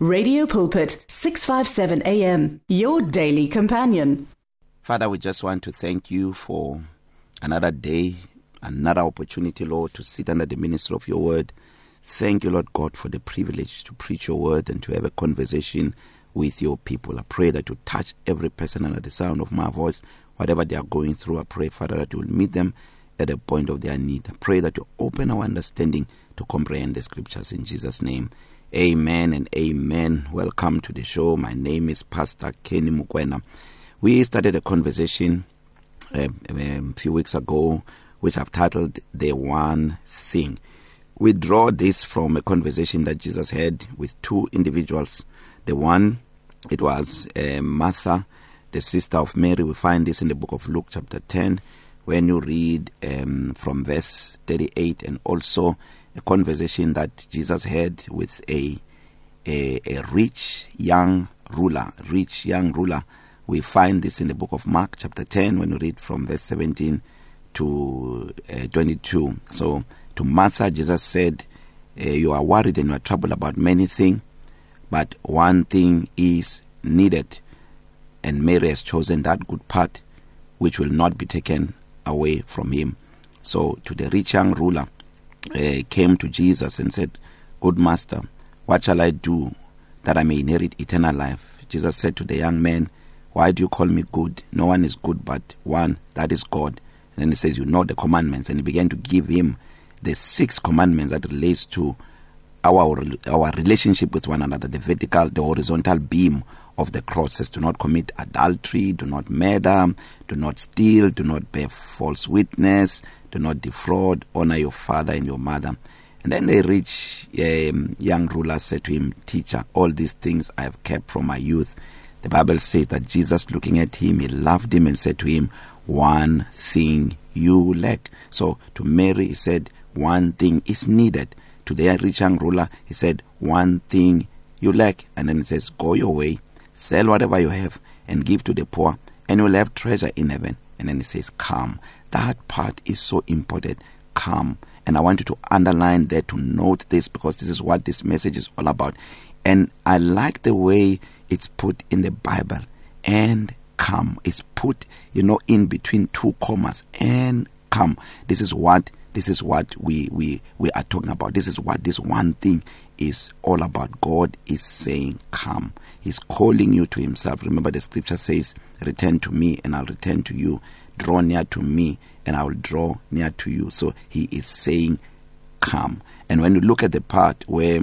Radio Pulpit 657 AM your daily companion. Father, we just want to thank you for another day, another opportunity, Lord, to sit under the ministry of your word. Thank you, Lord God, for the privilege to preach your word and to have a conversation with your people. I pray that you touch every person under the sound of my voice, whatever they are going through. I pray, Father, that you will meet them at the point of their need. I pray that you open our understanding to comprehend the scriptures in Jesus' name. Amen and amen. Welcome to the show. My name is Pastor Kenny Mukwena. We started a conversation uh, a few weeks ago, which I've titled The One Thing. We draw this from a conversation that Jesus had with two individuals. The one, it was uh, Martha, the sister of Mary. We find this in the book of Luke, chapter 10, when you read um, from verse 38, and also a conversation that Jesus had with a a, a rich young ruler, rich young ruler. We find this in the book of Mark chapter 10 when we read from verse 17 to uh, 22. So to Martha Jesus said, uh, you are worried and you are troubled about many things, but one thing is needed and Mary has chosen that good part which will not be taken away from him. So to the rich young ruler uh, came to Jesus and said, Good master, what shall I do that I may inherit eternal life? Jesus said to the young man, Why do you call me good? No one is good but one, that is God. And then he says, You know the commandments. And he began to give him the six commandments that relates to our our relationship with one another, the vertical, the horizontal beam of the cross says do not commit adultery, do not murder, do not steal, do not bear false witness, do not defraud, honor your father and your mother. And then the rich um, young ruler said to him, Teacher, all these things I have kept from my youth. The Bible says that Jesus, looking at him, he loved him and said to him, One thing you lack. So to Mary, he said, One thing is needed. To the rich young ruler, he said, One thing you lack. And then he says, Go your way, sell whatever you have, and give to the poor, and you'll have treasure in heaven. And then he says, Come. That part is so important. Come. And I want you to underline that to note this because this is what this message is all about. And I like the way it's put in the Bible. And come. It's put, you know, in between two commas. And come. This is what this is what we we we are talking about. This is what this one thing is all about. God is saying, Come. He's calling you to Himself. Remember, the scripture says, Return to me, and I'll return to you. Draw near to me, and I will draw near to you. So He is saying, Come. And when you look at the part where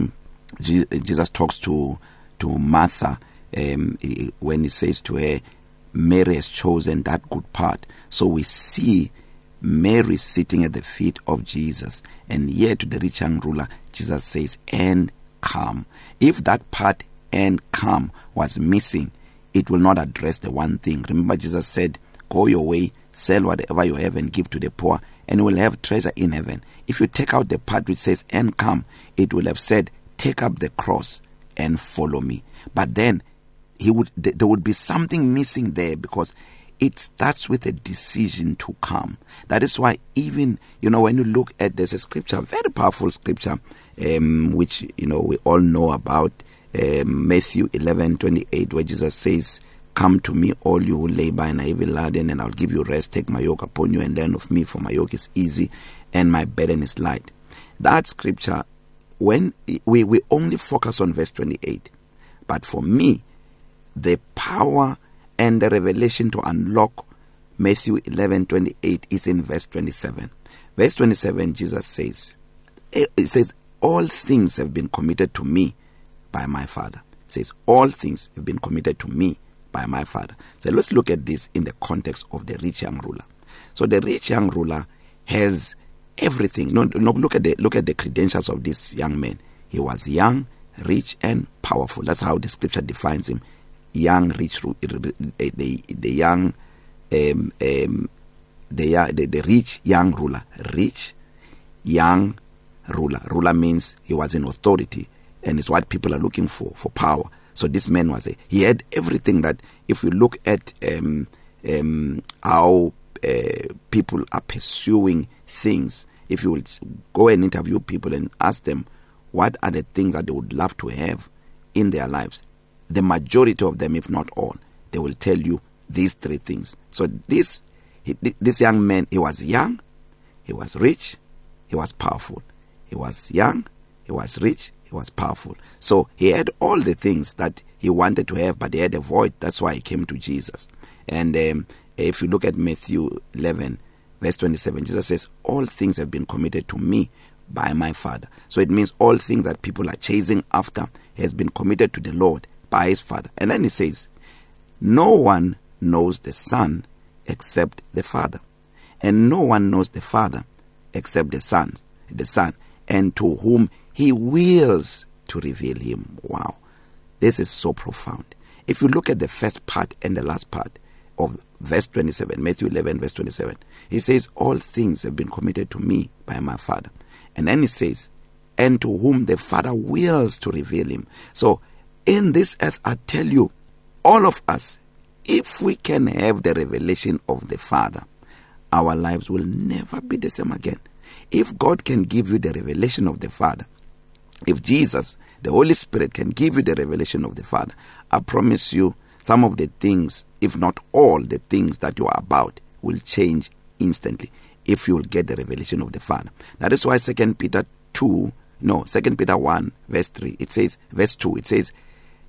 Jesus talks to to Martha, um, when He says to her, Mary has chosen that good part. So we see Mary sitting at the feet of Jesus, and yet to the rich young ruler, Jesus says, and come. If that part and come was missing, it will not address the one thing. Remember, Jesus said, Go your way, sell whatever you have, and give to the poor, and you will have treasure in heaven. If you take out the part which says, and come, it will have said, Take up the cross and follow me. But then he would there would be something missing there because it starts with a decision to come. That is why even you know when you look at a scripture, very powerful scripture, um, which you know we all know about um, Matthew 11:28, where Jesus says, "Come to me, all you who labor and are heavy laden, and I'll give you rest. Take my yoke upon you and learn of me, for my yoke is easy and my burden is light." That scripture, when we we only focus on verse 28, but for me, the power and the revelation to unlock Matthew 11:28 is in verse 27. Verse 27 Jesus says it says all things have been committed to me by my father. It says all things have been committed to me by my father. So let's look at this in the context of the rich young ruler. So the rich young ruler has everything. No, no look at the look at the credentials of this young man. He was young, rich and powerful. That's how the scripture defines him. Young rich the the young um um the the, the rich young ruler. Rich young ruler. Ruler means he was in authority and it's what people are looking for for power. So this man was a he had everything that if you look at um um how uh, people are pursuing things if you will go and interview people and ask them what are the things that they would love to have in their lives, the majority of them, if not all, they will tell you these three things. So this he, this young man, he was young, he was rich, he was powerful. He was young, he was rich, he was powerful. So he had all the things that he wanted to have, but he had a void. That's why he came to Jesus. And um, if you look at Matthew 11, verse 27, Jesus says, All things have been committed to me by my Father. So it means all things that people are chasing after has been committed to the Lord by his Father. And then he says, No one knows the Son except the Father, and no one knows the Father except the Son, the Son, and to whom he wills to reveal him. Wow. This is so profound. If you look at the first part and the last part of verse 27, Matthew 11, verse 27, he says, All things have been committed to me by my Father. And then he says, And to whom the Father wills to reveal him. So, in this earth, I tell you, all of us, if we can have the revelation of the Father, our lives will never be the same again. If God can give you the revelation of the Father, if Jesus, the Holy Spirit, can give you the revelation of the Father, I promise you some of the things, if not all the things that you are about, will change instantly if you will get the revelation of the Father. That is why Second Peter 2, no, Second Peter 1, verse 3, it says, verse 2, it says,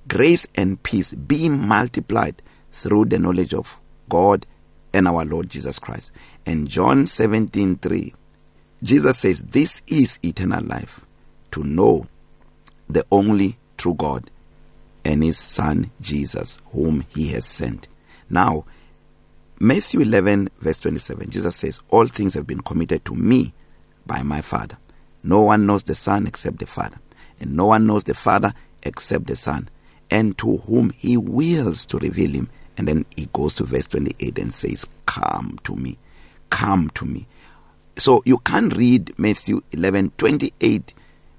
Grace and peace be multiplied through the knowledge of God and our Lord Jesus Christ. And John 17, 3, Jesus says, This is eternal life, to know the only true God and his Son Jesus, whom he has sent. Now, Matthew 11, verse 27, Jesus says, All things have been committed to me by my Father. No one knows the Son except the Father, and no one knows the Father except the Son, and to whom he wills to reveal him. And then he goes to verse 28 and says, Come to me, come to me. So you can't read Matthew 11, 28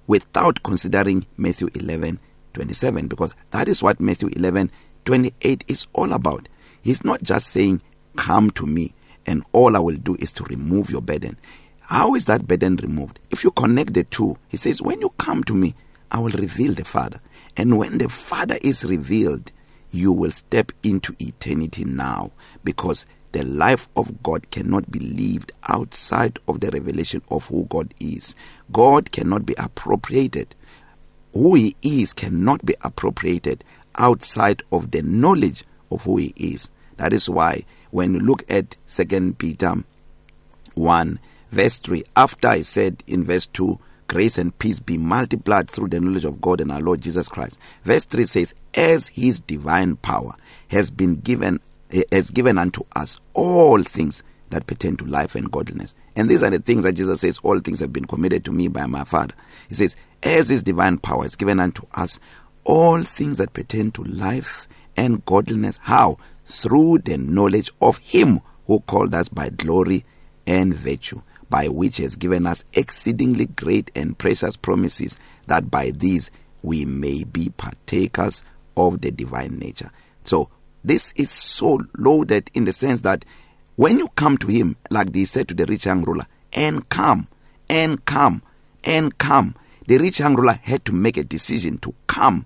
without considering Matthew 11, 27, because that is what Matthew 11, 28 is all about. He's not just saying, Come to me, and all I will do is to remove your burden. How is that burden removed? If you connect the two, he says, When you come to me, I will reveal the Father. And when the Father is revealed, you will step into eternity now because the life of God cannot be lived outside of the revelation of who God is. God cannot be appropriated. Who He is cannot be appropriated outside of the knowledge of who He is. That is why when you look at 2 Peter 1, verse 3, after I said in verse 2, grace and peace be multiplied through the knowledge of God and our Lord Jesus Christ. Verse 3 says, As his divine power has been given has given unto us all things that pertain to life and godliness. And these are the things that Jesus says, All things have been committed to me by my Father. He says, As his divine power has given unto us all things that pertain to life and godliness. How? Through the knowledge of him who called us by glory and virtue, by which he has given us exceedingly great and precious promises, that by these we may be partakers of the divine nature. So this is so loaded in the sense that when you come to him, like they said to the rich young ruler, and come, and come, and come, the rich young ruler had to make a decision to come.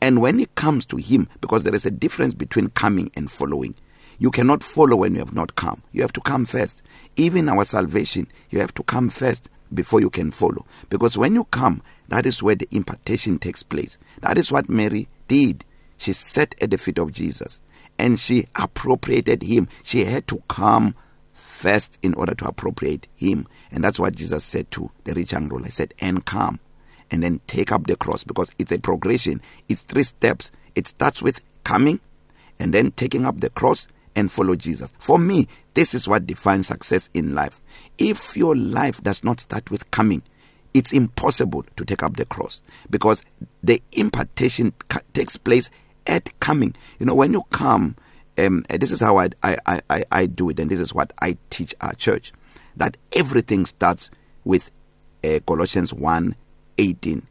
And when he comes to him, because there is a difference between coming and following. You cannot follow when you have not come. You have to come first. Even our salvation, you have to come first before you can follow. Because when you come, that is where the impartation takes place. That is what Mary did. She sat at the feet of Jesus and she appropriated him. She had to come first in order to appropriate him. And that's what Jesus said to the rich young ruler. He said, and come and then take up the cross because it's a progression. It's three steps. It starts with coming and then taking up the cross and follow Jesus. For me, this is what defines success in life. If your life does not start with coming, it's impossible to take up the cross because the impartation takes place at coming. You know, when you come, um, this is how I, I, I, I do it, and this is what I teach our church that everything starts with uh, Colossians 1 18.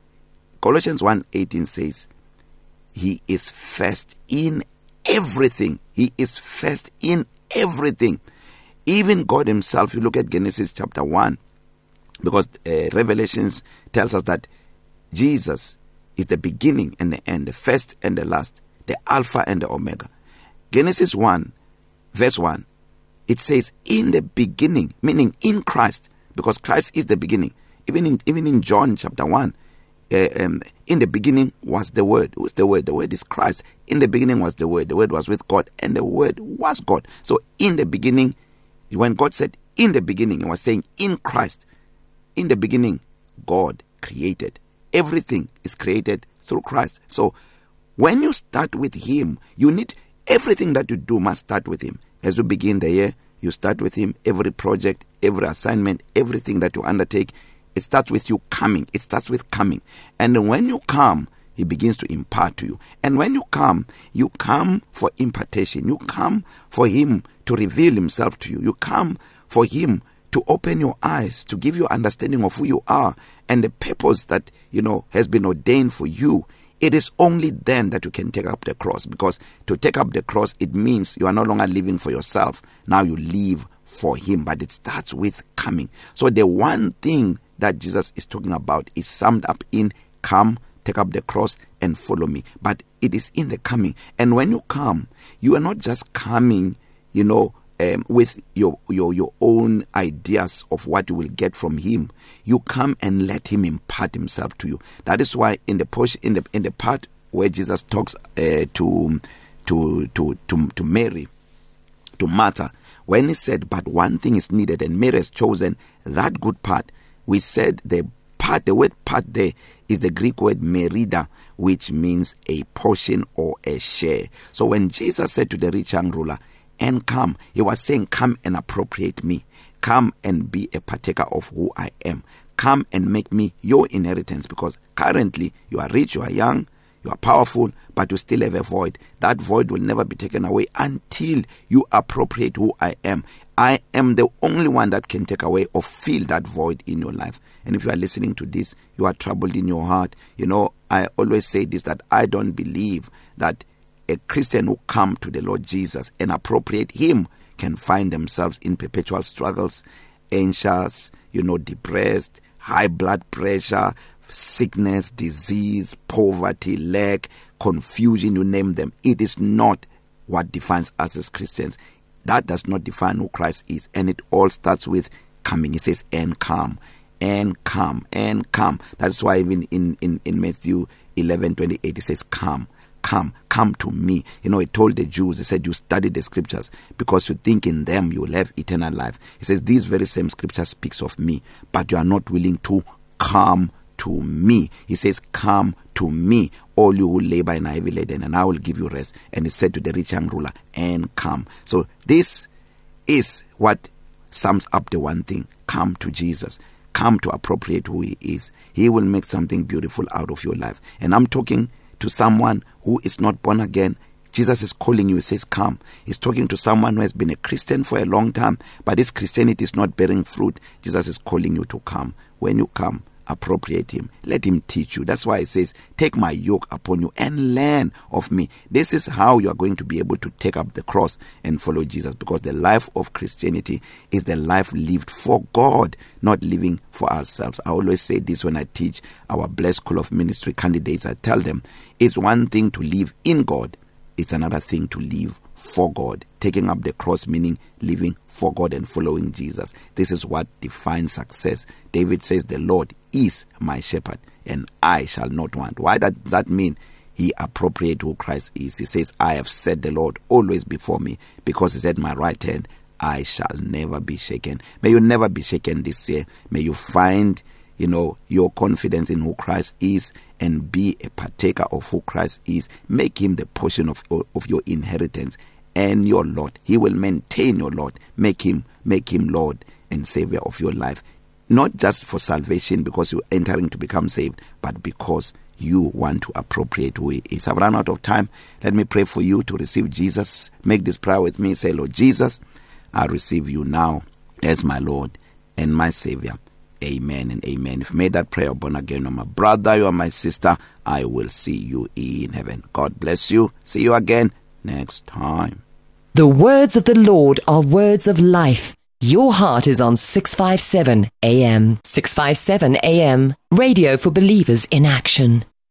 Colossians 1 18 says, He is first in everything. He is first in everything. Even God Himself, you look at Genesis chapter 1, because uh, Revelations tells us that Jesus is the beginning and the end, the first and the last, the Alpha and the Omega. Genesis 1, verse 1, it says, In the beginning, meaning in Christ, because Christ is the beginning. Even in, even in John chapter 1, uh, um, in the beginning was the Word. Is the Word? The Word is Christ. In the beginning was the Word. The Word was with God, and the Word was God. So, in the beginning, when God said in the beginning, He was saying in Christ. In the beginning, God created. Everything is created through Christ. So, when you start with Him, you need everything that you do must start with Him. As you begin the year, you start with Him. Every project, every assignment, everything that you undertake, it starts with you coming. It starts with coming. And when you come, He begins to impart to you. And when you come, you come for impartation. You come for Him to reveal Himself to you. You come for Him to open your eyes, to give you understanding of who you are and the purpose that, you know, has been ordained for you. It is only then that you can take up the cross because to take up the cross, it means you are no longer living for yourself. Now you live for Him, but it starts with coming. So the one thing that Jesus is talking about is summed up in come, take up the cross, and follow me. But it is in the coming. And when you come, you are not just coming, you know, um, with your, your your own ideas of what you will get from him you come and let him impart himself to you that is why in the portion in the in the part where Jesus talks uh, to to to to to Mary to Martha when he said but one thing is needed and Mary has chosen that good part we said the part the word part there is the Greek word merida which means a portion or a share so when Jesus said to the rich young ruler and come. He was saying, Come and appropriate me. Come and be a partaker of who I am. Come and make me your inheritance because currently you are rich, you are young, you are powerful, but you still have a void. That void will never be taken away until you appropriate who I am. I am the only one that can take away or fill that void in your life. And if you are listening to this, you are troubled in your heart. You know, I always say this that I don't believe that a Christian who come to the Lord Jesus and appropriate him can find themselves in perpetual struggles, anxious, you know, depressed, high blood pressure, sickness, disease, poverty, lack, confusion, you name them. It is not what defines us as Christians. That does not define who Christ is. And it all starts with coming. He says, and come, and come, and come. That's why even in, in, in Matthew 11 28, it says, come come come to me you know he told the Jews he said you study the scriptures because you think in them you will have eternal life he says these very same scripture speaks of me but you are not willing to come to me. He says come to me all you who labor and are heavy laden and I will give you rest. And he said to the rich young ruler and come. So this is what sums up the one thing. Come to Jesus. Come to appropriate who he is. He will make something beautiful out of your life. And I'm talking to someone who is not born again, Jesus is calling you, he says, Come. He's talking to someone who has been a Christian for a long time, but his Christianity is not bearing fruit. Jesus is calling you to come. When you come, appropriate him. Let him teach you. That's why it says take my yoke upon you and learn of me. This is how you are going to be able to take up the cross and follow Jesus because the life of Christianity is the life lived for God not living for ourselves. I always say this when i teach our blessed school of ministry candidates i tell them it's one thing to live in God it's another thing to live for God taking up the cross meaning living for God and following Jesus. This is what defines success. David says the Lord is my shepherd and I shall not want. Why does that mean he appropriate who Christ is? He says I have set the Lord always before me because he's at my right hand I shall never be shaken. May you never be shaken this year. May you find you know your confidence in who Christ is and be a partaker of who Christ is make him the portion of of your inheritance and your Lord. He will maintain your Lord. Make him make him Lord and savior of your life. Not just for salvation because you're entering to become saved but because you want to appropriate he is. I've run out of time. Let me pray for you to receive Jesus. Make this prayer with me. Say Lord Jesus I receive you now as my Lord and my savior. Amen and amen. If you made that prayer born again, you're my brother, you are my sister, I will see you in heaven. God bless you. See you again next time. The words of the Lord are words of life. Your heart is on 657 AM. 657 AM. Radio for believers in action.